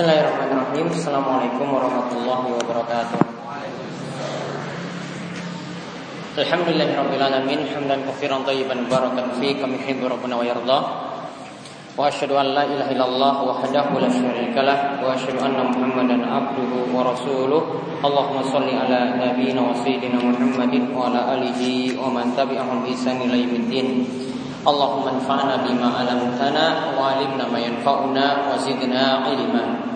Bismillahirrahmanirrahim. Assalamualaikum warahmatullahi wabarakatuh. Alhamdulillahirrahmanirrahim Hamdan kafiran tayyiban barakan fi Kami hibbu rabbuna wa yarda. Wa ashadu an la ilaha illallah Wahdahu la syarika lah. Wa ashadu anna muhammadan abduhu wa rasuluh. Allahumma salli ala nabiyina wa sayyidina muhammadin Wa ala alihi wa man tabi'ahum isan ila yamiddin Allahumma anfa'na bima alamtana Wa alimna ma yanfa'una Wa zidna ilma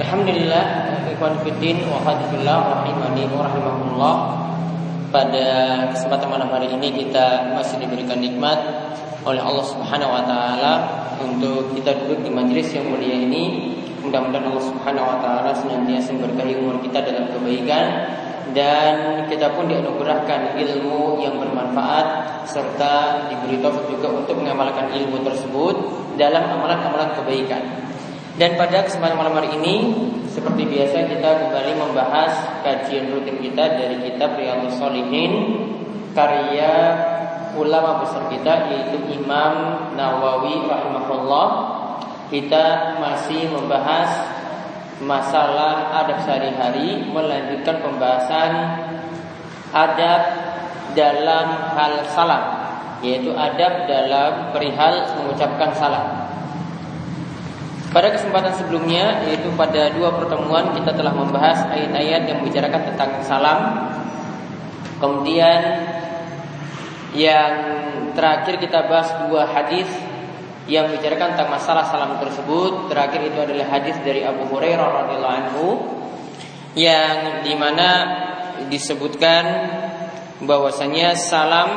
Alhamdulillah fiddin wa hadifillah rahimani wa rahimahullah Pada kesempatan malam hari ini kita masih diberikan nikmat oleh Allah Subhanahu wa taala untuk kita duduk di majelis yang mulia ini. Mudah-mudahan Allah Subhanahu wa taala senantiasa memberkahi umur kita dalam kebaikan dan kita pun dianugerahkan ilmu yang bermanfaat serta diberi taufik juga untuk mengamalkan ilmu tersebut dalam amalan-amalan kebaikan. Dan pada kesempatan malam hari ini seperti biasa kita kembali membahas kajian rutin kita dari kitab Riyadhus Shalihin karya ulama besar kita yaitu Imam Nawawi rahimahullah. Kita masih membahas masalah adab sehari-hari melanjutkan pembahasan adab dalam hal salam yaitu adab dalam perihal mengucapkan salam. Pada kesempatan sebelumnya yaitu pada dua pertemuan kita telah membahas ayat-ayat yang membicarakan tentang salam. Kemudian yang terakhir kita bahas dua hadis yang membicarakan tentang masalah salam tersebut. Terakhir itu adalah hadis dari Abu Hurairah radhiyallahu anhu yang di mana disebutkan bahwasanya salam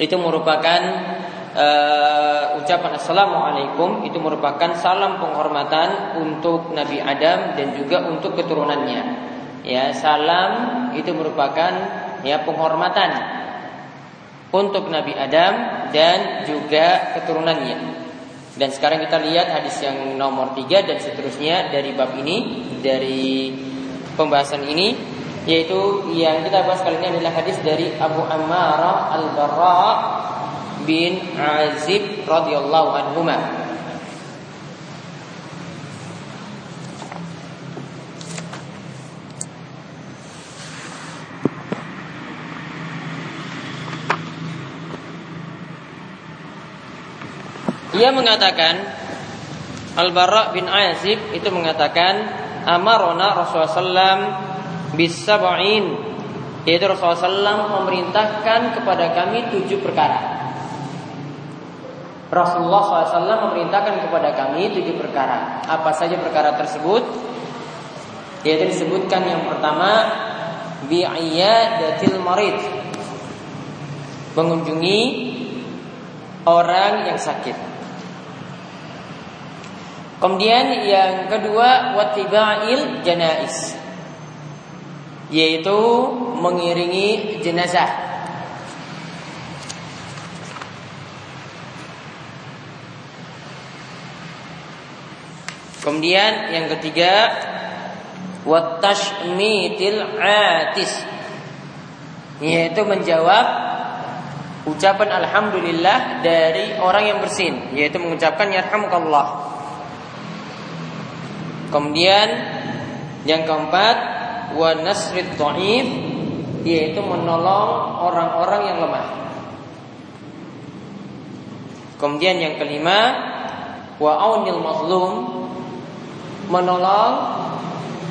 itu merupakan uh, ucapan assalamualaikum itu merupakan salam penghormatan untuk Nabi Adam dan juga untuk keturunannya. Ya, salam itu merupakan ya penghormatan untuk Nabi Adam dan juga keturunannya. Dan sekarang kita lihat hadis yang nomor tiga dan seterusnya dari bab ini, dari pembahasan ini, yaitu yang kita bahas kali ini adalah hadis dari Abu Ammarah Al-Barra bin Azib radhiyallahu anhuma. Ia mengatakan Al-Bara bin Azib itu mengatakan amarona Rasulullah SAW bisab'in yaitu Rasulullah SAW memerintahkan kepada kami tujuh perkara. Rasulullah SAW memerintahkan kepada kami tujuh perkara. Apa saja perkara tersebut? Yaitu disebutkan yang pertama bi'iyadatil marid. Mengunjungi orang yang sakit. Kemudian yang kedua watiba'il janais. Yaitu mengiringi jenazah. Kemudian yang ketiga watashmitil atis yaitu menjawab ucapan alhamdulillah dari orang yang bersin yaitu mengucapkan yarhamukallah. Kemudian yang keempat wa nasrid dhaif yaitu menolong orang-orang yang lemah. Kemudian yang kelima wa aunil mazlum menolong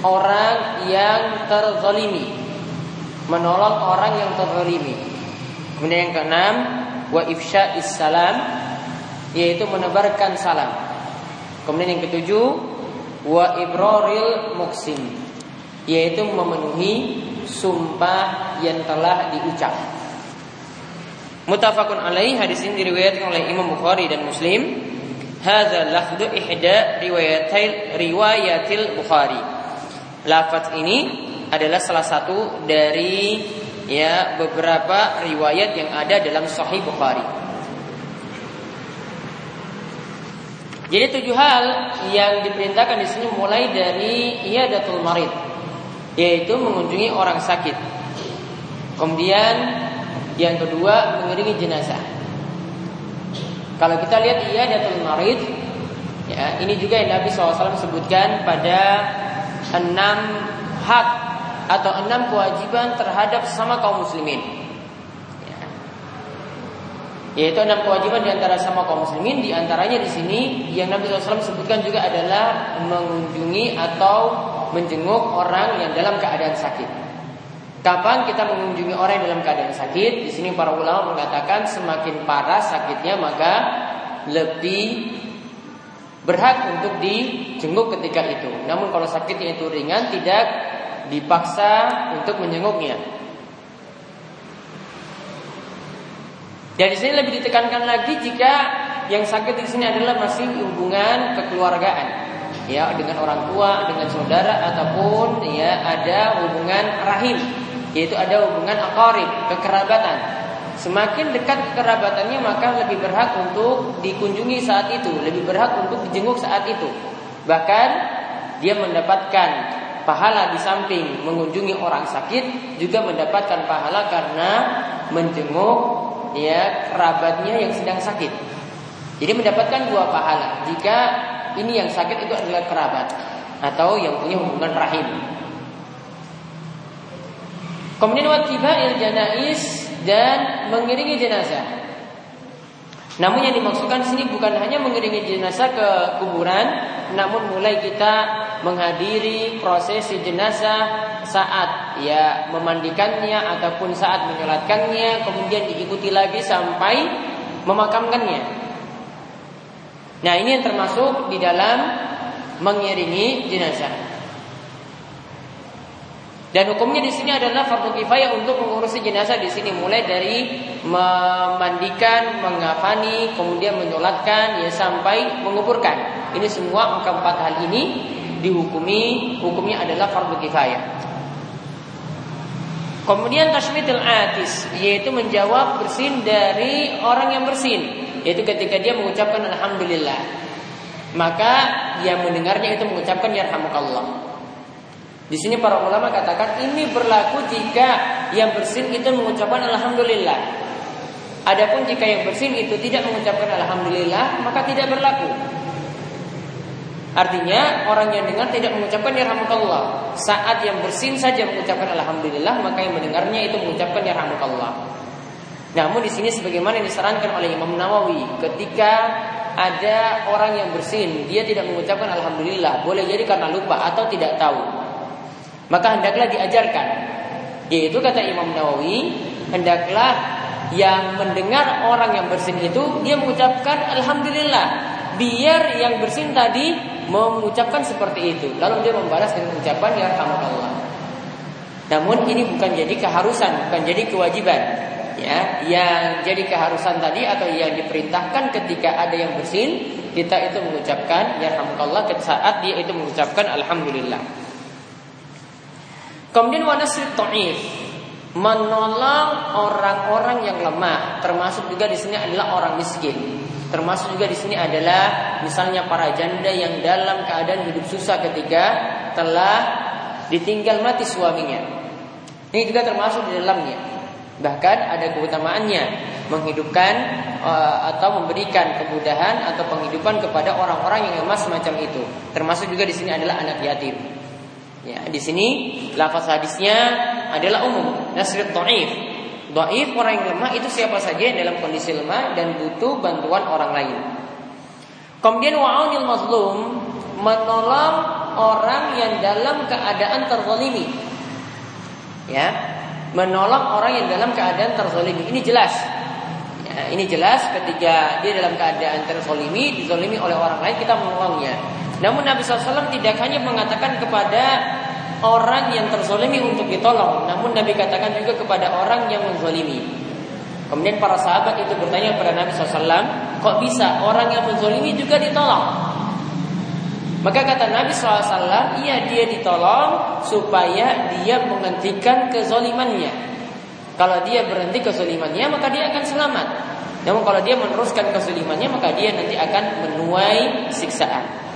orang yang terzalimi menolong orang yang terzalimi kemudian yang keenam wa ifsha salam yaitu menebarkan salam. Kemudian yang ketujuh wa ibraril muksim yaitu memenuhi sumpah yang telah diucap. Mutafakun alaih hadis ini diriwayatkan oleh Imam Bukhari dan Muslim Hadza lafdu ihda riwayatil riwayatil Bukhari. Lafaz ini adalah salah satu dari ya beberapa riwayat yang ada dalam Sahih Bukhari. Jadi tujuh hal yang diperintahkan di sini mulai dari iyadatul marid, yaitu mengunjungi orang sakit. Kemudian yang kedua mengiringi jenazah. Kalau kita lihat iyadatul marid, ya ini juga yang Nabi SAW sebutkan pada enam hak atau enam kewajiban terhadap sesama kaum muslimin. Yaitu enam kewajiban di antara sama kaum muslimin Di antaranya di sini yang Nabi SAW sebutkan juga adalah Mengunjungi atau menjenguk orang yang dalam keadaan sakit Kapan kita mengunjungi orang yang dalam keadaan sakit? Di sini para ulama mengatakan Semakin parah sakitnya maka Lebih berhak untuk dijenguk ketika itu. Namun kalau sakitnya itu ringan Tidak dipaksa untuk menjenguknya. Dan di sini lebih ditekankan lagi jika yang sakit di sini adalah masih hubungan kekeluargaan. Ya, dengan orang tua, dengan saudara ataupun ya ada hubungan rahim, yaitu ada hubungan akarib, kekerabatan. Semakin dekat kekerabatannya maka lebih berhak untuk dikunjungi saat itu, lebih berhak untuk dijenguk saat itu. Bahkan dia mendapatkan pahala di samping mengunjungi orang sakit juga mendapatkan pahala karena menjenguk ya kerabatnya yang sedang sakit. Jadi mendapatkan dua pahala jika ini yang sakit itu adalah kerabat atau yang punya hubungan rahim. Kemudian watiba il janais dan mengiringi jenazah. Namun yang dimaksudkan di sini bukan hanya mengiringi jenazah ke kuburan, namun mulai kita menghadiri prosesi jenazah saat ya memandikannya ataupun saat menyolatkannya kemudian diikuti lagi sampai memakamkannya. Nah, ini yang termasuk di dalam mengiringi jenazah. Dan hukumnya di sini adalah fardu kifayah untuk mengurusi jenazah di sini mulai dari memandikan, mengafani, kemudian menyolatkan ya sampai menguburkan. Ini semua empat hal ini dihukumi hukumnya adalah fardu kifayah. Kemudian tasmitul atis yaitu menjawab bersin dari orang yang bersin yaitu ketika dia mengucapkan alhamdulillah maka yang mendengarnya itu mengucapkan yarhamukallah. Di sini para ulama katakan ini berlaku jika yang bersin itu mengucapkan alhamdulillah. Adapun jika yang bersin itu tidak mengucapkan alhamdulillah maka tidak berlaku. Artinya orang yang dengar tidak mengucapkan yarhamukallah. Saat yang bersin saja mengucapkan alhamdulillah, maka yang mendengarnya itu mengucapkan yarhamukallah. Namun di sini sebagaimana disarankan oleh Imam Nawawi ketika ada orang yang bersin, dia tidak mengucapkan alhamdulillah, boleh jadi karena lupa atau tidak tahu. Maka hendaklah diajarkan. Yaitu kata Imam Nawawi, hendaklah yang mendengar orang yang bersin itu dia mengucapkan alhamdulillah biar yang bersin tadi mengucapkan seperti itu lalu dia membalas dengan ucapan ya Allah. Namun ini bukan jadi keharusan, bukan jadi kewajiban. Ya, yang jadi keharusan tadi atau yang diperintahkan ketika ada yang bersin, kita itu mengucapkan ya Allah saat dia itu mengucapkan alhamdulillah. Kemudian wanasri ta'if menolong orang-orang yang lemah, termasuk juga di sini adalah orang miskin. Termasuk juga di sini adalah misalnya para janda yang dalam keadaan hidup susah ketika telah ditinggal mati suaminya. Ini juga termasuk di dalamnya. Bahkan ada keutamaannya menghidupkan uh, atau memberikan kemudahan atau penghidupan kepada orang-orang yang lemah semacam itu. Termasuk juga di sini adalah anak yatim. Ya, di sini lafaz hadisnya adalah umum, nasrid dhaif. Doif orang yang lemah itu siapa saja dalam kondisi lemah dan butuh bantuan orang lain. Kemudian wa'unil mazlum menolong orang yang dalam keadaan terzalimi. Ya, menolong orang yang dalam keadaan terzalimi. Ini jelas. Ya, ini jelas ketika dia dalam keadaan terzalimi, dizalimi oleh orang lain kita menolongnya. Namun Nabi SAW tidak hanya mengatakan kepada orang yang terzolimi untuk ditolong. Namun Nabi katakan juga kepada orang yang menzolimi. Kemudian para sahabat itu bertanya kepada Nabi SAW, kok bisa orang yang menzolimi juga ditolong? Maka kata Nabi SAW, iya dia ditolong supaya dia menghentikan kezolimannya. Kalau dia berhenti kezolimannya, maka dia akan selamat. Namun kalau dia meneruskan kesulimannya maka dia nanti akan menuai siksaan.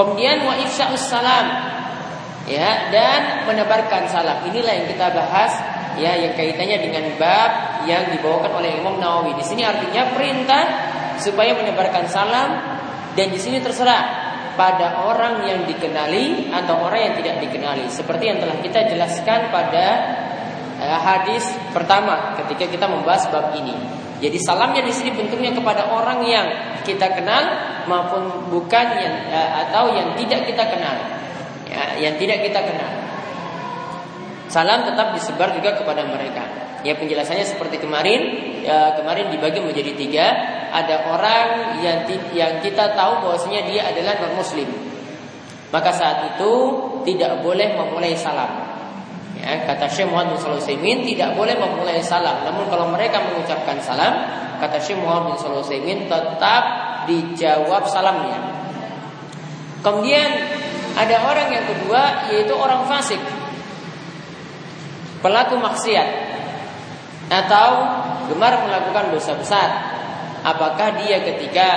Kemudian wa salam ya dan menebarkan salam. Inilah yang kita bahas ya yang kaitannya dengan bab yang dibawakan oleh Imam Nawawi. Di sini artinya perintah supaya menebarkan salam dan di sini terserah pada orang yang dikenali atau orang yang tidak dikenali. Seperti yang telah kita jelaskan pada Eh, hadis pertama ketika kita membahas bab ini. Jadi salamnya di sini bentuknya kepada orang yang kita kenal maupun bukan yang eh, atau yang tidak kita kenal. Ya, yang tidak kita kenal. Salam tetap disebar juga kepada mereka. Ya penjelasannya seperti kemarin, ya, kemarin dibagi menjadi tiga. Ada orang yang yang kita tahu bahwasanya dia adalah non muslim. Maka saat itu tidak boleh memulai salam. Ya, kata Syekh Muhammad bin Sulaiman tidak boleh memulai salam. Namun kalau mereka mengucapkan salam, kata Syekh Muhammad bin Sulaiman tetap dijawab salamnya. Kemudian ada orang yang kedua yaitu orang fasik. Pelaku maksiat atau gemar melakukan dosa besar. Apakah dia ketika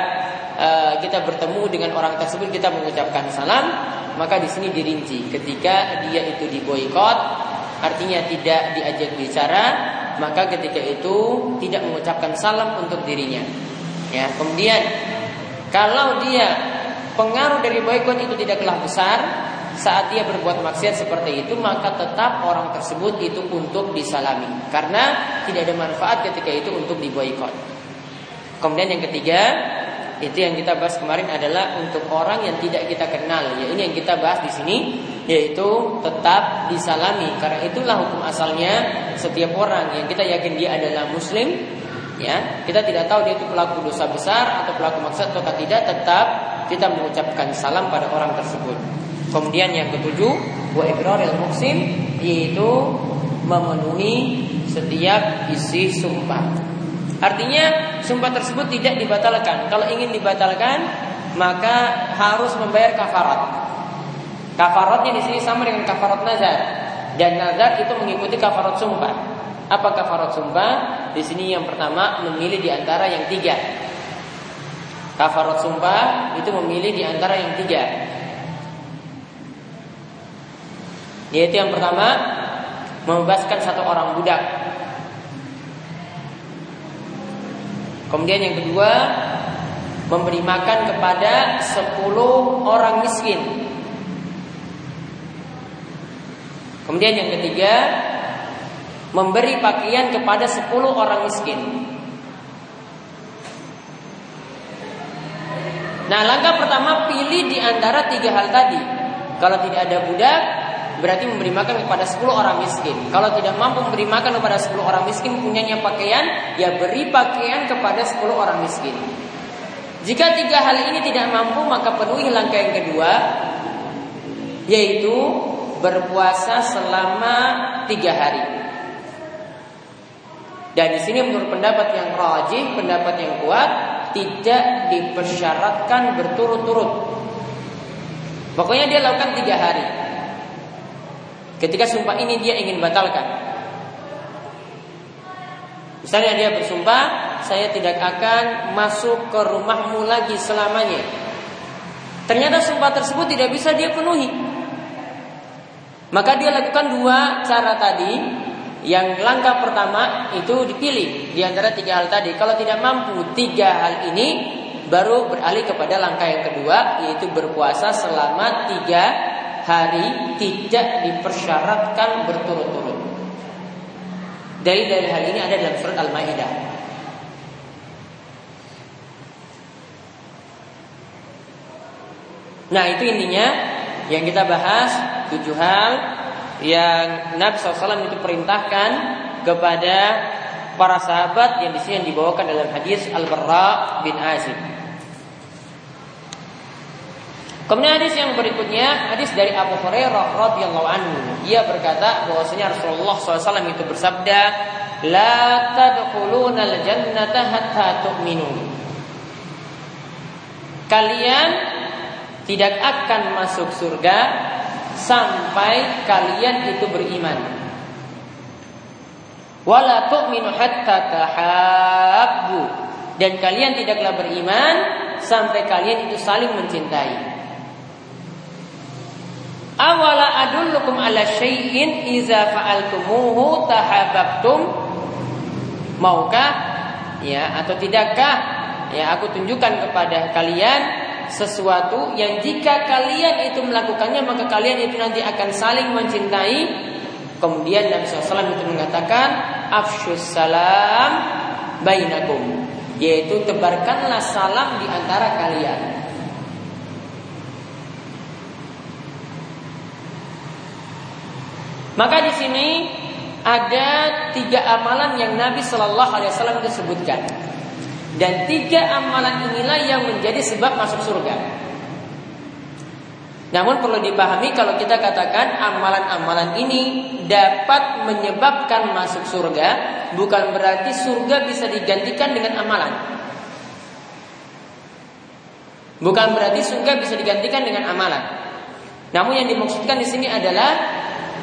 uh, kita bertemu dengan orang tersebut kita mengucapkan salam, maka di sini dirinci ketika dia itu diboikot artinya tidak diajak bicara, maka ketika itu tidak mengucapkan salam untuk dirinya. Ya, kemudian kalau dia pengaruh dari boykot itu tidaklah besar, saat dia berbuat maksiat seperti itu maka tetap orang tersebut itu untuk disalami karena tidak ada manfaat ketika itu untuk diboykot. Kemudian yang ketiga itu yang kita bahas kemarin adalah untuk orang yang tidak kita kenal. Ya ini yang kita bahas di sini yaitu tetap disalami. Karena itulah hukum asalnya setiap orang. Yang kita yakin dia adalah muslim ya. Kita tidak tahu dia itu pelaku dosa besar atau pelaku maksud atau tidak tetap kita mengucapkan salam pada orang tersebut. Kemudian yang ketujuh wa iqraril muksim yaitu memenuhi setiap isi sumpah. Artinya sumpah tersebut tidak dibatalkan kalau ingin dibatalkan maka harus membayar kafarat Kafaratnya di sini sama dengan kafarat nazar. Dan nazar itu mengikuti kafarat sumpah. Apa kafarat sumpah? Di sini yang pertama memilih di antara yang tiga. Kafarat sumpah itu memilih di antara yang tiga. Yaitu yang pertama membebaskan satu orang budak. Kemudian yang kedua memberi makan kepada sepuluh orang miskin. Kemudian yang ketiga, memberi pakaian kepada 10 orang miskin. Nah, langkah pertama pilih di antara tiga hal tadi. Kalau tidak ada budak, berarti memberi makan kepada 10 orang miskin. Kalau tidak mampu memberi makan kepada 10 orang miskin, punyanya pakaian, ya beri pakaian kepada 10 orang miskin. Jika tiga hal ini tidak mampu, maka penuhi langkah yang kedua, yaitu berpuasa selama tiga hari. Dan di sini menurut pendapat yang rajih, pendapat yang kuat, tidak dipersyaratkan berturut-turut. Pokoknya dia lakukan tiga hari. Ketika sumpah ini dia ingin batalkan. Misalnya dia bersumpah, saya tidak akan masuk ke rumahmu lagi selamanya. Ternyata sumpah tersebut tidak bisa dia penuhi. Maka dia lakukan dua cara tadi. Yang langkah pertama itu dipilih di antara tiga hal tadi. Kalau tidak mampu tiga hal ini, baru beralih kepada langkah yang kedua, yaitu berpuasa selama tiga hari tidak dipersyaratkan berturut-turut. Dari dari hal ini ada dalam surat Al-Maidah. Nah itu intinya yang kita bahas tujuh hal yang Nabi SAW itu perintahkan kepada para sahabat yang di sini yang dibawakan dalam hadis Al-Barra bin Azib. Kemudian hadis yang berikutnya hadis dari Abu Hurairah radhiyallahu anhu. Ia berkata bahwasanya Rasulullah SAW itu bersabda, "La tadkhuluna al-jannata hatta tu'minu." Kalian tidak akan masuk surga sampai kalian itu beriman. Wala tu'minu hatta tahabbu. Dan kalian tidaklah beriman sampai kalian itu saling mencintai. Awala adullukum ala syai'in iza fa'altumuhu tahabbtum? Maukah? Ya atau tidakkah? Ya aku tunjukkan kepada kalian sesuatu yang jika kalian itu melakukannya maka kalian itu nanti akan saling mencintai. Kemudian Nabi SAW itu mengatakan afshus salam bainakum. Yaitu tebarkanlah salam di antara kalian Maka di sini ada tiga amalan yang Nabi Shallallahu Alaihi Wasallam disebutkan, dan tiga amalan inilah yang menjadi sebab masuk surga. Namun perlu dipahami kalau kita katakan amalan-amalan ini dapat menyebabkan masuk surga, bukan berarti surga bisa digantikan dengan amalan. Bukan berarti surga bisa digantikan dengan amalan. Namun yang dimaksudkan di sini adalah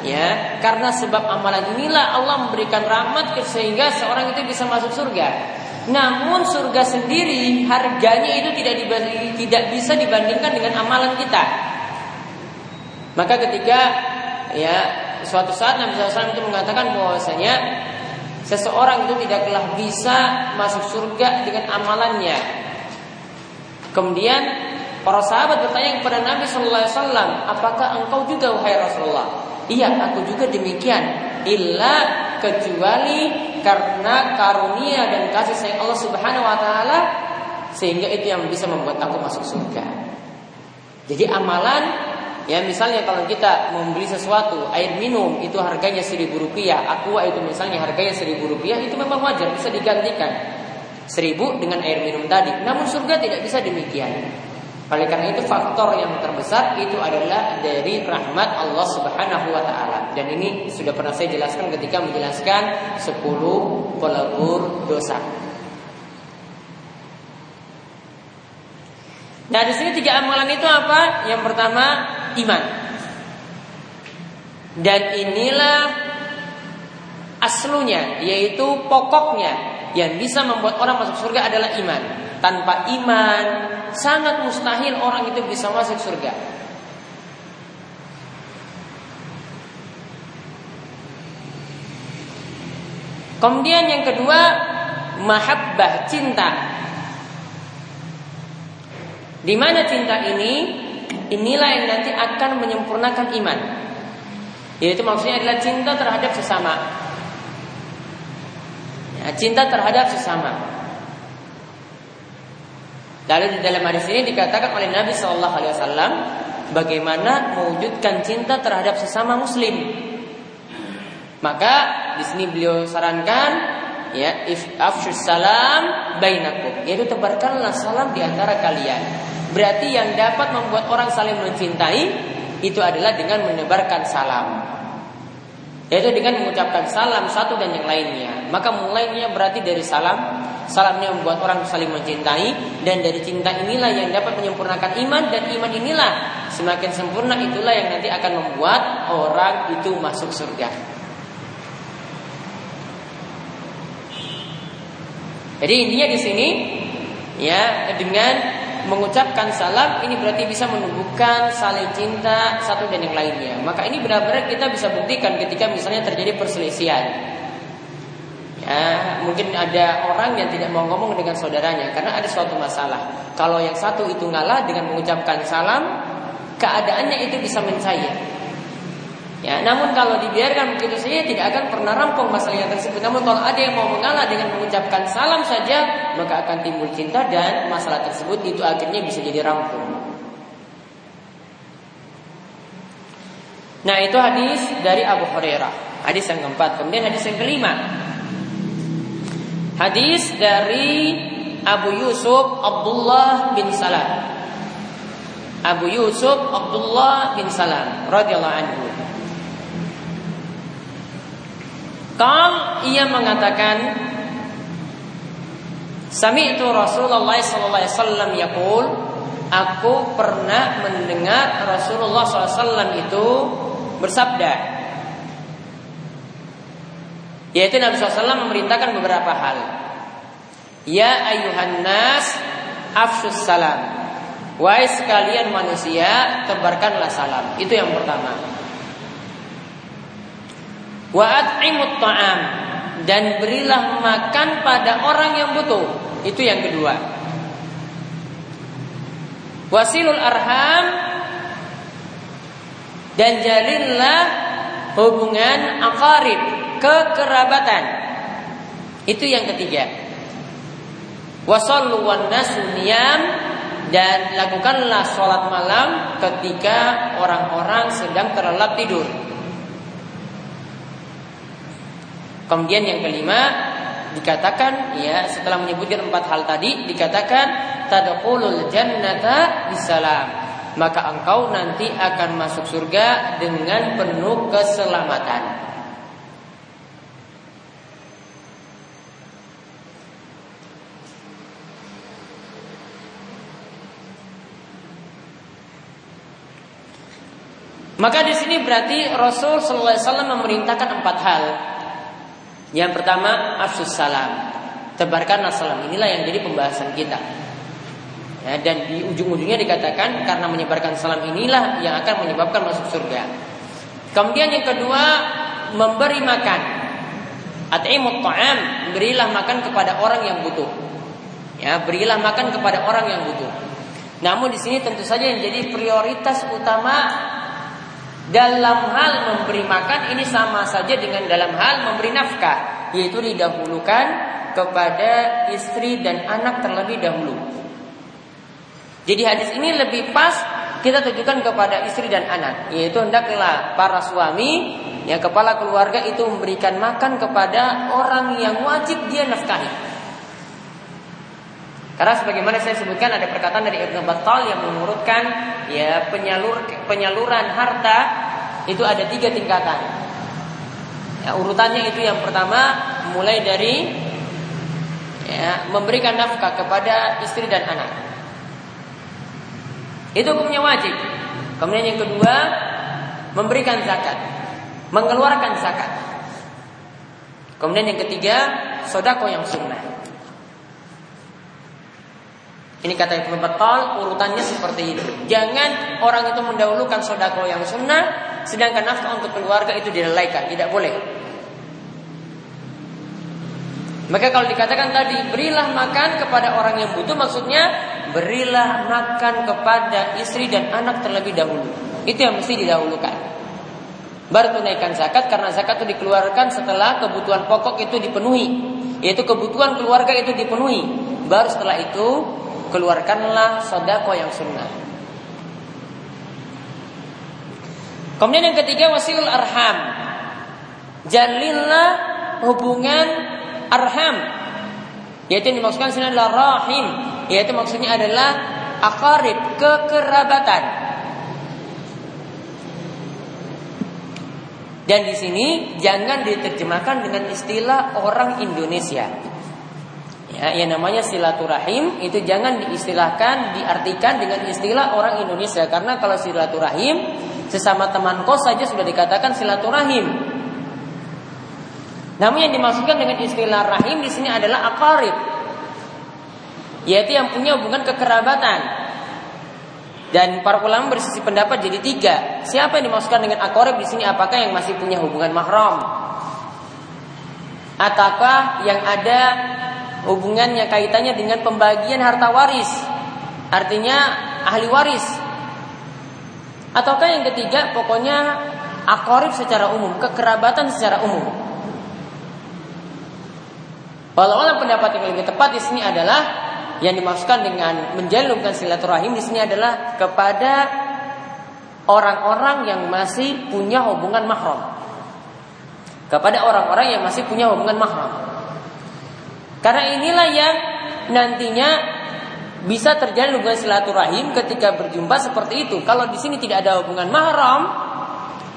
ya karena sebab amalan inilah Allah memberikan rahmat sehingga seorang itu bisa masuk surga. Namun surga sendiri harganya itu tidak dibanding, tidak bisa dibandingkan dengan amalan kita. Maka ketika ya suatu saat Nabi SAW itu mengatakan bahwasanya seseorang itu tidaklah bisa masuk surga dengan amalannya. Kemudian para sahabat bertanya kepada Nabi Wasallam apakah engkau juga wahai Rasulullah Iya, aku juga demikian. Illa kecuali karena karunia dan kasih sayang Allah Subhanahu wa taala sehingga itu yang bisa membuat aku masuk surga. Jadi amalan ya misalnya kalau kita membeli sesuatu air minum itu harganya seribu rupiah, aqua itu misalnya harganya seribu rupiah itu memang wajar bisa digantikan seribu dengan air minum tadi. Namun surga tidak bisa demikian. Oleh karena itu faktor yang terbesar itu adalah dari rahmat Allah Subhanahu wa taala. Dan ini sudah pernah saya jelaskan ketika menjelaskan 10 pelebur dosa. Nah, di sini tiga amalan itu apa? Yang pertama iman. Dan inilah aslunya yaitu pokoknya yang bisa membuat orang masuk surga adalah iman. Tanpa iman sangat mustahil orang itu bisa masuk surga. Kemudian yang kedua, mahabbah cinta. Di mana cinta ini? Inilah yang nanti akan menyempurnakan iman. Yaitu maksudnya adalah cinta terhadap sesama. Ya, cinta terhadap sesama. Lalu di dalam hadis ini dikatakan oleh Nabi Shallallahu Alaihi Wasallam bagaimana mewujudkan cinta terhadap sesama Muslim. Maka di sini beliau sarankan ya if afshus salam bainakum yaitu tebarkanlah salam di antara kalian. Berarti yang dapat membuat orang saling mencintai itu adalah dengan menebarkan salam. Yaitu dengan mengucapkan salam satu dan yang lainnya. Maka mulainya berarti dari salam Salamnya membuat orang saling mencintai dan dari cinta inilah yang dapat menyempurnakan iman dan iman inilah semakin sempurna itulah yang nanti akan membuat orang itu masuk surga. Jadi intinya di sini ya dengan mengucapkan salam ini berarti bisa menumbuhkan saling cinta satu dan yang lainnya. Maka ini benar-benar kita bisa buktikan ketika misalnya terjadi perselisihan. Ya, mungkin ada orang yang tidak mau ngomong dengan saudaranya karena ada suatu masalah. Kalau yang satu itu ngalah dengan mengucapkan salam, keadaannya itu bisa mencair. Ya, namun kalau dibiarkan begitu saja tidak akan pernah rampung masalah yang tersebut. Namun kalau ada yang mau mengalah dengan mengucapkan salam saja, maka akan timbul cinta dan masalah tersebut itu akhirnya bisa jadi rampung. Nah itu hadis dari Abu Hurairah Hadis yang keempat Kemudian hadis yang kelima Hadis dari Abu Yusuf Abdullah bin Salam. Abu Yusuf Abdullah bin Salam radhiyallahu anhu. Kal ia mengatakan Sami itu Rasulullah sallallahu alaihi wasallam yaqul Aku pernah mendengar Rasulullah SAW itu bersabda Yaitu Nabi SAW memerintahkan beberapa hal. Ya ayuhan nas afsus salam. Wahai sekalian manusia, tebarkanlah salam. Itu yang pertama. Wa at'imut dan berilah makan pada orang yang butuh. Itu yang kedua. Wasilul arham dan jalinlah hubungan akarib kekerabatan. Itu yang ketiga. Wasallu wan dan lakukanlah sholat malam ketika orang-orang sedang terlelap tidur. Kemudian yang kelima dikatakan ya setelah menyebutkan empat hal tadi dikatakan tadkhulul jannata bisalam maka engkau nanti akan masuk surga dengan penuh keselamatan. Maka di sini berarti Rasul Sallallahu Alaihi Wasallam memerintahkan empat hal. Yang pertama, afsus salam. Tebarkanlah salam. Inilah yang jadi pembahasan kita. Ya, dan di ujung-ujungnya dikatakan karena menyebarkan salam inilah yang akan menyebabkan masuk surga. Kemudian yang kedua, memberi makan. At'imut ta'am, berilah makan kepada orang yang butuh. Ya, berilah makan kepada orang yang butuh. Namun di sini tentu saja yang jadi prioritas utama dalam hal memberi makan ini sama saja dengan dalam hal memberi nafkah, yaitu didahulukan kepada istri dan anak terlebih dahulu. Jadi hadis ini lebih pas kita tujukan kepada istri dan anak, yaitu hendaklah para suami yang kepala keluarga itu memberikan makan kepada orang yang wajib dia nafkahi. Karena sebagaimana saya sebutkan ada perkataan dari Ibnu Battal yang mengurutkan ya penyalur penyaluran harta itu ada tiga tingkatan. Ya, urutannya itu yang pertama mulai dari ya, memberikan nafkah kepada istri dan anak. Itu hukumnya wajib. Kemudian yang kedua memberikan zakat, mengeluarkan zakat. Kemudian yang ketiga sodako yang sunnah. Ini kata Ibnu Battal urutannya seperti itu. Jangan orang itu mendahulukan sodako yang sunnah, sedangkan nafkah untuk keluarga itu dilalaikan, tidak boleh. Maka kalau dikatakan tadi berilah makan kepada orang yang butuh, maksudnya berilah makan kepada istri dan anak terlebih dahulu. Itu yang mesti didahulukan. Baru tunaikan zakat karena zakat itu dikeluarkan setelah kebutuhan pokok itu dipenuhi, yaitu kebutuhan keluarga itu dipenuhi. Baru setelah itu keluarkanlah sodako yang sunnah. Kemudian yang ketiga wasilul arham. Jalinlah hubungan arham. Yaitu yang dimaksudkan sini adalah rahim. Yaitu maksudnya adalah akarib, kekerabatan. Dan di sini jangan diterjemahkan dengan istilah orang Indonesia. Ya, yang namanya silaturahim itu jangan diistilahkan, diartikan dengan istilah orang Indonesia karena kalau silaturahim sesama teman kos saja sudah dikatakan silaturahim. Namun yang dimaksudkan dengan istilah rahim di sini adalah akarib, yaitu yang punya hubungan kekerabatan. Dan para ulama bersisi pendapat jadi tiga. Siapa yang dimaksudkan dengan akorib di sini? Apakah yang masih punya hubungan mahram? Ataukah yang ada hubungannya kaitannya dengan pembagian harta waris. Artinya ahli waris. Ataukah yang ketiga pokoknya akorib secara umum, kekerabatan secara umum. Walau pendapat yang lebih tepat di sini adalah yang dimaksudkan dengan menjalin silaturahim di sini adalah kepada orang-orang yang masih punya hubungan mahram. Kepada orang-orang yang masih punya hubungan mahram. Karena inilah yang nantinya bisa terjadi hubungan silaturahim ketika berjumpa seperti itu. Kalau di sini tidak ada hubungan mahram,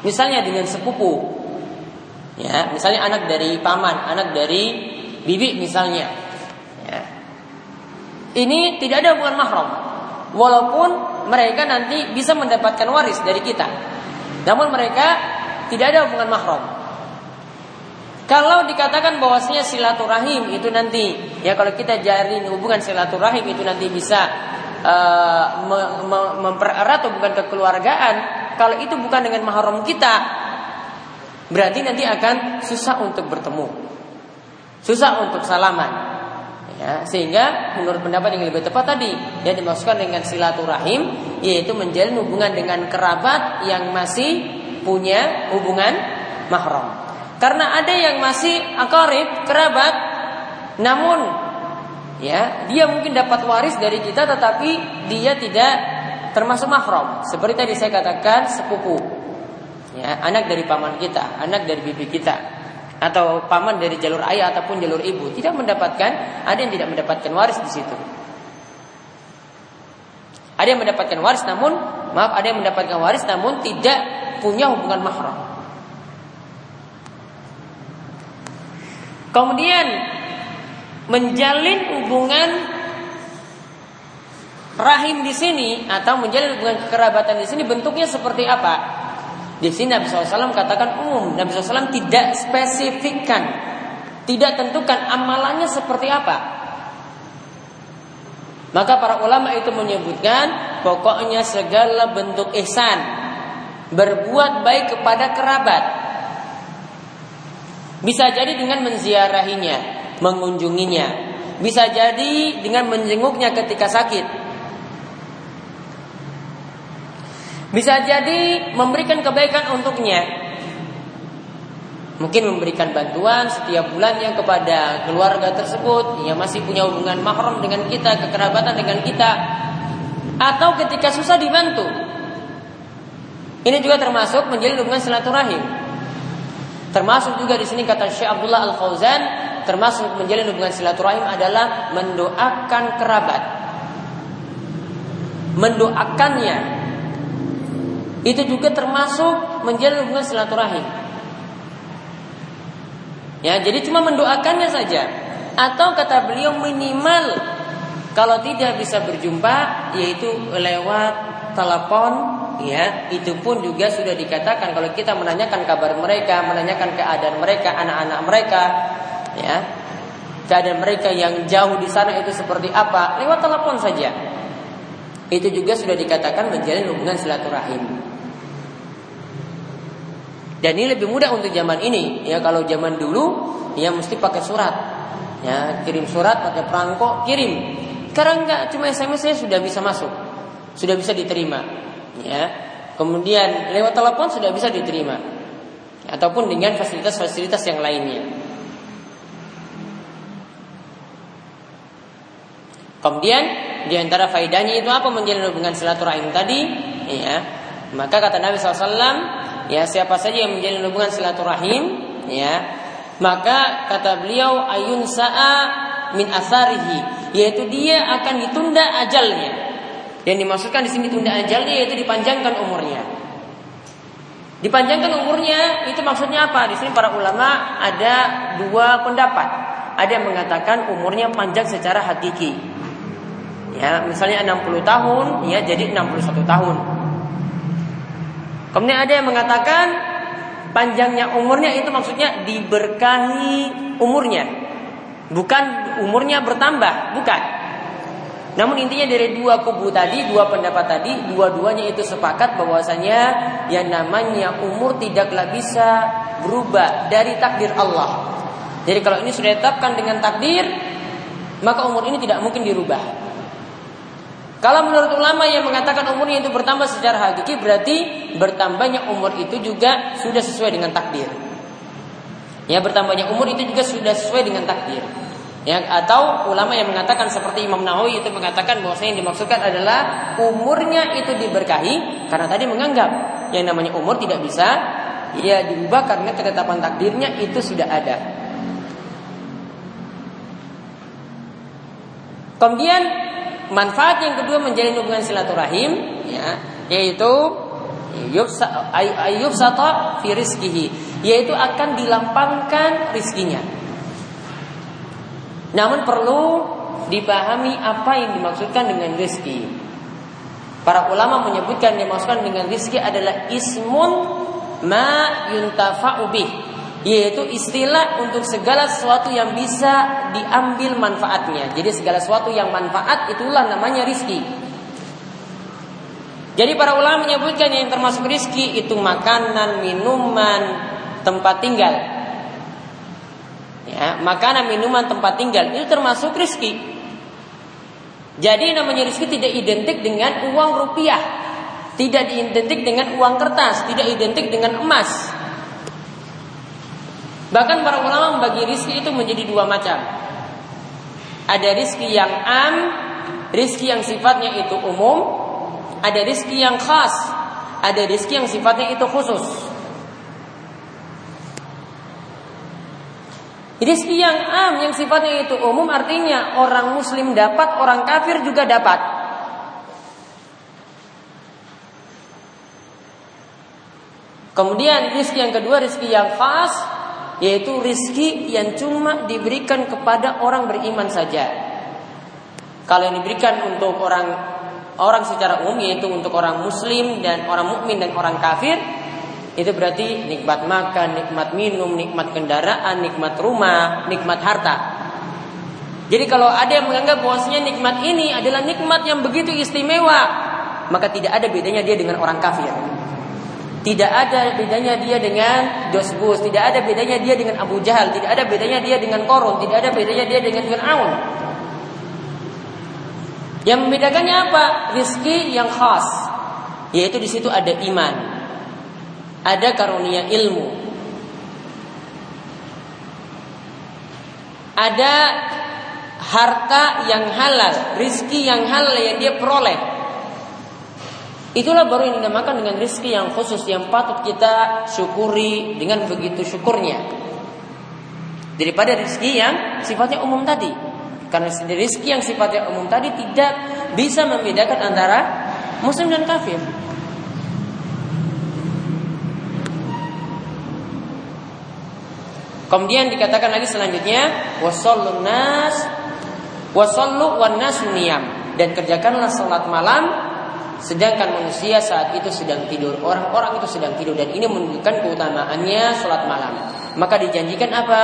misalnya dengan sepupu, ya, misalnya anak dari paman, anak dari bibi misalnya, ya. ini tidak ada hubungan mahram, walaupun mereka nanti bisa mendapatkan waris dari kita, namun mereka tidak ada hubungan mahram. Kalau dikatakan bahwasanya silaturahim itu nanti ya kalau kita jalin hubungan silaturahim itu nanti bisa uh, me me mempererat hubungan kekeluargaan, kalau itu bukan dengan mahram kita, berarti nanti akan susah untuk bertemu. Susah untuk salaman. Ya, sehingga menurut pendapat yang lebih tepat tadi yang dimaksudkan dengan silaturahim yaitu menjalin hubungan dengan kerabat yang masih punya hubungan mahram. Karena ada yang masih akarib, kerabat, namun ya dia mungkin dapat waris dari kita tetapi dia tidak termasuk mahram. Seperti tadi saya katakan sepupu. Ya, anak dari paman kita, anak dari bibi kita atau paman dari jalur ayah ataupun jalur ibu tidak mendapatkan, ada yang tidak mendapatkan waris di situ. Ada yang mendapatkan waris namun maaf ada yang mendapatkan waris namun tidak punya hubungan mahram. Kemudian menjalin hubungan rahim di sini atau menjalin hubungan kekerabatan di sini bentuknya seperti apa? Di sini Nabi SAW katakan umum. Nabi SAW tidak spesifikkan, tidak tentukan amalannya seperti apa. Maka para ulama itu menyebutkan pokoknya segala bentuk ihsan berbuat baik kepada kerabat. Bisa jadi dengan menziarahinya, mengunjunginya. Bisa jadi dengan menjenguknya ketika sakit. Bisa jadi memberikan kebaikan untuknya. Mungkin memberikan bantuan setiap bulannya kepada keluarga tersebut yang masih punya hubungan mahram dengan kita, kekerabatan dengan kita. Atau ketika susah dibantu. Ini juga termasuk menjalin hubungan silaturahim. Termasuk juga di sini kata Syekh Abdullah Al Fauzan, termasuk menjalin hubungan silaturahim adalah mendoakan kerabat. Mendoakannya itu juga termasuk menjalin hubungan silaturahim. Ya, jadi cuma mendoakannya saja. Atau kata beliau minimal kalau tidak bisa berjumpa yaitu lewat telepon ya itu pun juga sudah dikatakan kalau kita menanyakan kabar mereka menanyakan keadaan mereka anak-anak mereka ya keadaan mereka yang jauh di sana itu seperti apa lewat telepon saja itu juga sudah dikatakan menjalin hubungan silaturahim dan ini lebih mudah untuk zaman ini. Ya kalau zaman dulu ya mesti pakai surat. Ya, kirim surat pakai perangko, kirim. Sekarang enggak, cuma SMS saya sudah bisa masuk. Sudah bisa diterima. Ya. Kemudian lewat telepon sudah bisa diterima. Ataupun dengan fasilitas-fasilitas yang lainnya. Kemudian di antara itu apa menjalin hubungan silaturahim tadi? Ya, maka kata Nabi SAW, ya siapa saja yang menjalin hubungan silaturahim ya. Maka kata beliau ayun sa'a min asarihi yaitu dia akan ditunda ajalnya. Yang dimaksudkan di sini tunda ajalnya yaitu dipanjangkan umurnya. Dipanjangkan umurnya itu maksudnya apa? Di sini para ulama ada dua pendapat. Ada yang mengatakan umurnya panjang secara hakiki. Ya misalnya 60 tahun ya jadi 61 tahun Kemudian ada yang mengatakan panjangnya umurnya itu maksudnya diberkahi umurnya. Bukan umurnya bertambah, bukan. Namun intinya dari dua kubu tadi, dua pendapat tadi, dua-duanya itu sepakat bahwasanya yang namanya umur tidaklah bisa berubah dari takdir Allah. Jadi kalau ini sudah ditetapkan dengan takdir, maka umur ini tidak mungkin dirubah. Kalau menurut ulama yang mengatakan umurnya itu bertambah secara hakiki berarti bertambahnya umur itu juga sudah sesuai dengan takdir. Ya bertambahnya umur itu juga sudah sesuai dengan takdir. Ya, atau ulama yang mengatakan seperti Imam Nawawi itu mengatakan bahwa yang dimaksudkan adalah umurnya itu diberkahi karena tadi menganggap yang namanya umur tidak bisa ya diubah karena ketetapan takdirnya itu sudah ada. Kemudian manfaat yang kedua menjalin hubungan silaturahim ya yaitu yufsata fi rizkihi yaitu akan dilampangkan rizkinya. Namun perlu dipahami apa yang dimaksudkan dengan rizki. Para ulama menyebutkan yang dimaksudkan dengan rizki adalah ismun ma yuntafa'u bih yaitu istilah untuk segala sesuatu yang bisa diambil manfaatnya. Jadi segala sesuatu yang manfaat itulah namanya rizki. Jadi para ulama menyebutkan yang termasuk rizki itu makanan, minuman, tempat tinggal. Ya, makanan, minuman, tempat tinggal itu termasuk rizki. Jadi namanya rizki tidak identik dengan uang rupiah, tidak identik dengan uang kertas, tidak identik dengan emas. Bahkan para ulama membagi rizki itu menjadi dua macam. Ada rizki yang am, rizki yang sifatnya itu umum, ada rizki yang khas, ada rizki yang sifatnya itu khusus. Rizki yang am, yang sifatnya itu umum artinya orang muslim dapat, orang kafir juga dapat. Kemudian rizki yang kedua, rizki yang khas, yaitu rizki yang cuma diberikan kepada orang beriman saja. Kalau yang diberikan untuk orang orang secara umum yaitu untuk orang muslim dan orang mukmin dan orang kafir itu berarti nikmat makan, nikmat minum, nikmat kendaraan, nikmat rumah, nikmat harta. Jadi kalau ada yang menganggap bahwasanya nikmat ini adalah nikmat yang begitu istimewa, maka tidak ada bedanya dia dengan orang kafir. Tidak ada bedanya dia dengan Dosbus, tidak ada bedanya dia dengan Abu Jahal, tidak ada bedanya dia dengan Korun, tidak ada bedanya dia dengan Fir'aun. Yang membedakannya apa? Rizki yang khas, yaitu di situ ada iman, ada karunia ilmu, ada harta yang halal, rizki yang halal yang dia peroleh. Itulah baru yang dinamakan dengan rizki yang khusus yang patut kita syukuri dengan begitu syukurnya. Daripada rizki yang sifatnya umum tadi. Karena rizki yang sifatnya umum tadi tidak bisa membedakan antara muslim dan kafir. Kemudian dikatakan lagi selanjutnya wasallun nas wasallu wan dan kerjakanlah salat malam Sedangkan manusia saat itu sedang tidur. Orang-orang itu sedang tidur Dan ini menunjukkan keutamaannya sholat malam. Maka dijanjikan apa?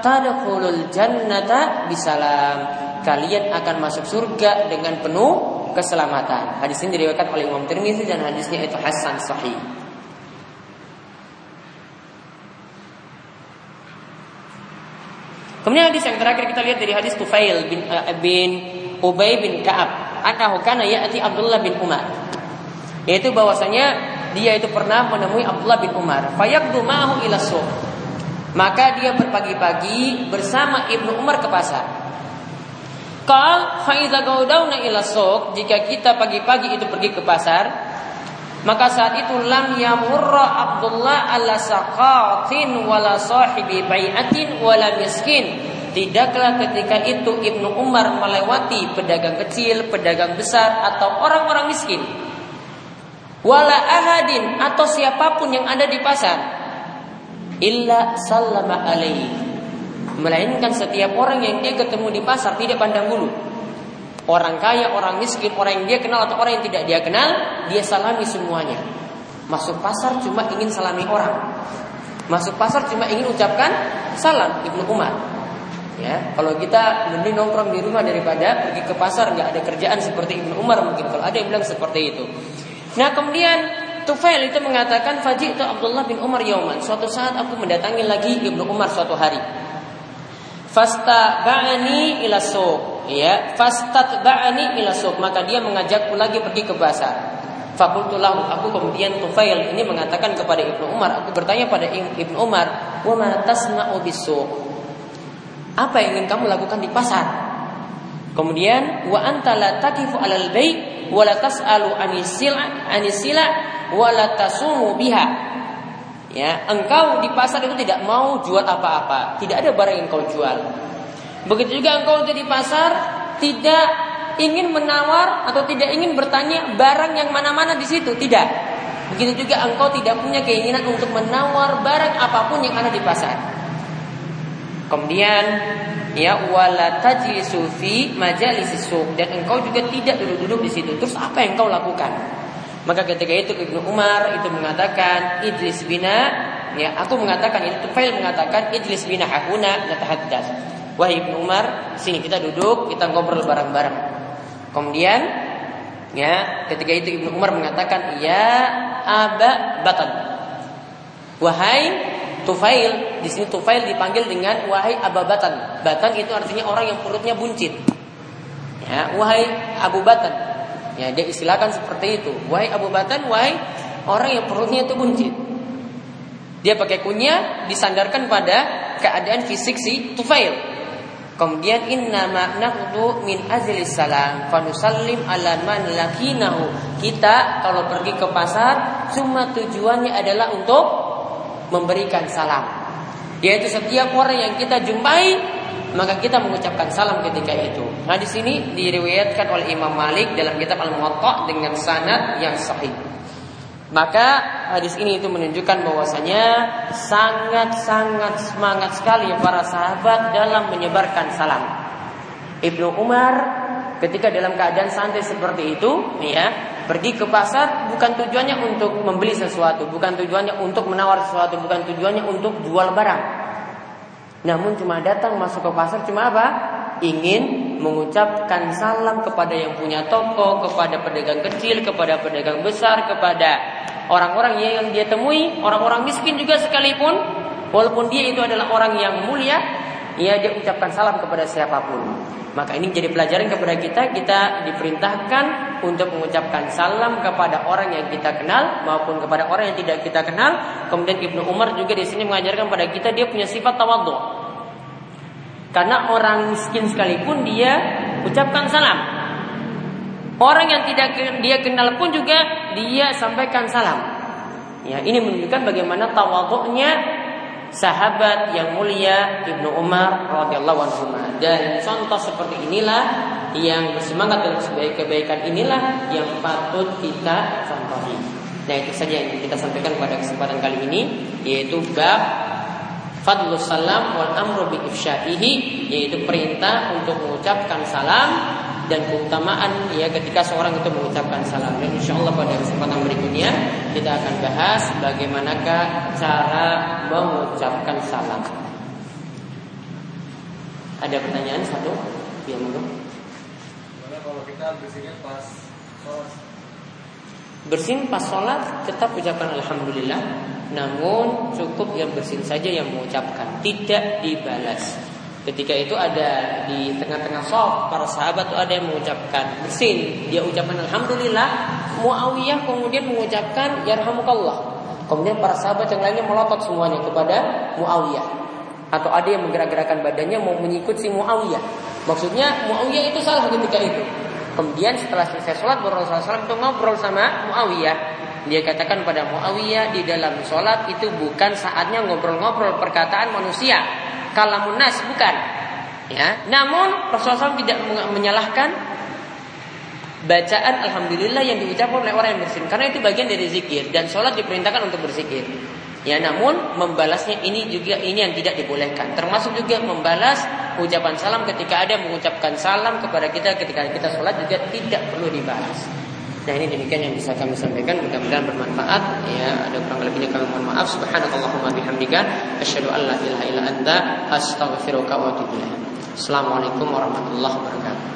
Tadkhulul jannata bisalam. Kalian akan masuk surga dengan penuh keselamatan. Hadis ini diriwayatkan oleh Imam Tirmizi Dan hadisnya itu Hasan Sahih. Kemudian hadis yang terakhir kita lihat dari hadis Tufail bin, uh, bin Ubay bin Ka'ab annahu kana ya'ti Abdullah bin Umar. Yaitu bahwasanya dia itu pernah menemui Abdullah bin Umar. Fayaqdu ma'ahu ila. Maka dia berpagi-pagi bersama Ibnu Umar ke pasar. Kal faiza gaudawna ila suq, jika kita pagi-pagi itu pergi ke pasar, maka saat itu lam yamurra Abdullah ala saqatin wala sahibi bai'atin wala miskin Tidaklah ketika itu Ibnu Umar melewati pedagang kecil, pedagang besar atau orang-orang miskin. Wala ahadin atau siapa pun yang ada di pasar. Illa sallama alaihi. Melainkan setiap orang yang dia ketemu di pasar tidak pandang bulu. Orang kaya, orang miskin, orang yang dia kenal atau orang yang tidak dia kenal, dia salami semuanya. Masuk pasar cuma ingin salami orang. Masuk pasar cuma ingin ucapkan salam Ibnu Umar. Ya, kalau kita mending nongkrong di rumah daripada pergi ke pasar nggak ada kerjaan seperti Ibnu Umar mungkin kalau ada yang bilang seperti itu. Nah kemudian Tufail itu mengatakan Faji itu Abdullah bin Umar Yauman. Suatu saat aku mendatangi lagi Ibnu Umar suatu hari. Fasta ba'ani ila Ya, fastat ba'ani ila Maka dia mengajakku lagi pergi ke pasar. Fakultulahu aku kemudian Tufail ini mengatakan kepada Ibnu Umar, aku bertanya pada Ibnu Umar, "Wa ma tasna'u bisuq?" Apa yang ingin kamu lakukan di pasar? Kemudian wa anta la taqifu 'alal bai' wa la tas'alu anisila anisila wa la tasumu biha. Ya, engkau di pasar itu tidak mau jual apa-apa, tidak ada barang yang kau jual. Begitu juga engkau di pasar tidak ingin menawar atau tidak ingin bertanya barang yang mana-mana di situ, tidak. Begitu juga engkau tidak punya keinginan untuk menawar barang apa pun yang ada di pasar. Kemudian ya wala tajlisu fi majalis dan engkau juga tidak duduk-duduk di situ. Terus apa yang kau lakukan? Maka ketika itu Ibnu Umar itu mengatakan idris bina ya aku mengatakan ini Tufail mengatakan ijlis bina hakuna natahaddas. Wahai Ibnu Umar, sini kita duduk, kita ngobrol bareng-bareng. Kemudian ya, ketika itu Ibnu Umar mengatakan, "Ya Aba Batan." Wahai Tufail, di sini Tufail dipanggil dengan wahai Aba Batan. Batan itu artinya orang yang perutnya buncit. Ya, wahai Abu Batan. Ya, dia istilahkan seperti itu. Wahai Abu Batan, wahai orang yang perutnya itu buncit. Dia pakai kunyah disandarkan pada keadaan fisik si Tufail. Kemudian inna nahdu min azli salam fanusallim ala man lakinahu. Kita kalau pergi ke pasar cuma tujuannya adalah untuk memberikan salam. Yaitu setiap orang yang kita jumpai maka kita mengucapkan salam ketika itu. Nah di sini diriwayatkan oleh Imam Malik dalam kitab Al-Muwatta dengan sanad yang sahih. Maka hadis ini itu menunjukkan bahwasanya sangat-sangat semangat sekali para sahabat dalam menyebarkan salam. Ibnu Umar ketika dalam keadaan santai seperti itu, ya, pergi ke pasar bukan tujuannya untuk membeli sesuatu, bukan tujuannya untuk menawar sesuatu, bukan tujuannya untuk jual barang. Namun cuma datang masuk ke pasar cuma apa? Ingin mengucapkan salam kepada yang punya toko, kepada pedagang kecil, kepada pedagang besar, kepada Orang-orang yang dia temui, orang-orang miskin juga sekalipun, walaupun dia itu adalah orang yang mulia, ia dia ucapkan salam kepada siapa pun. Maka ini jadi pelajaran kepada kita, kita diperintahkan untuk mengucapkan salam kepada orang yang kita kenal maupun kepada orang yang tidak kita kenal. Kemudian Ibnu Umar juga di sini mengajarkan pada kita dia punya sifat tawadhu. Karena orang miskin sekalipun dia ucapkan salam. Orang yang tidak dia kenal pun juga dia sampaikan salam. Ya, ini menunjukkan bagaimana tawaduknya sahabat yang mulia Ibnu Umar radhiyallahu anhu. Dan contoh seperti inilah yang bersemangat sebaik kebaikan inilah yang patut kita contohi. Nah itu saja yang kita sampaikan pada kesempatan kali ini yaitu bab fadlus salam wal amru bi yaitu perintah untuk mengucapkan salam dan keutamaan ya ketika seorang itu mengucapkan salam. Dan insya Allah pada kesempatan berikutnya kita akan bahas bagaimanakah cara mengucapkan salam. Ada pertanyaan satu? Ya monggo. kalau kita bersihin pas sholat? Bersin pas sholat tetap ucapkan Alhamdulillah Namun cukup yang bersin saja yang mengucapkan Tidak dibalas Ketika itu ada di tengah-tengah soft para sahabat itu ada yang mengucapkan bersin, dia ucapkan alhamdulillah. Muawiyah kemudian mengucapkan yarhamukallah. Kemudian para sahabat yang lainnya melotot semuanya kepada Muawiyah. Atau ada yang menggerak-gerakkan badannya mau mengikut si Muawiyah. Maksudnya Muawiyah itu salah ketika itu. Kemudian setelah selesai sholat Rasulullah SAW itu ngobrol sama Muawiyah. Dia katakan pada Muawiyah di dalam sholat itu bukan saatnya ngobrol-ngobrol perkataan manusia kalamun nas bukan. Ya, namun Rasulullah SAW tidak menyalahkan bacaan alhamdulillah yang diucapkan oleh orang yang bersin karena itu bagian dari zikir dan sholat diperintahkan untuk berzikir. Ya, namun membalasnya ini juga ini yang tidak dibolehkan. Termasuk juga membalas ucapan salam ketika ada mengucapkan salam kepada kita ketika kita sholat juga tidak perlu dibahas. Nah ini demikian yang bisa kami sampaikan. Mudah-mudahan bermanfaat. Ya ada kurang lebihnya kami mohon maaf. Subhanakallahumma bihamdika. Asyhadu an la ilaha illa anta. Astaghfiruka wa Assalamualaikum warahmatullahi wabarakatuh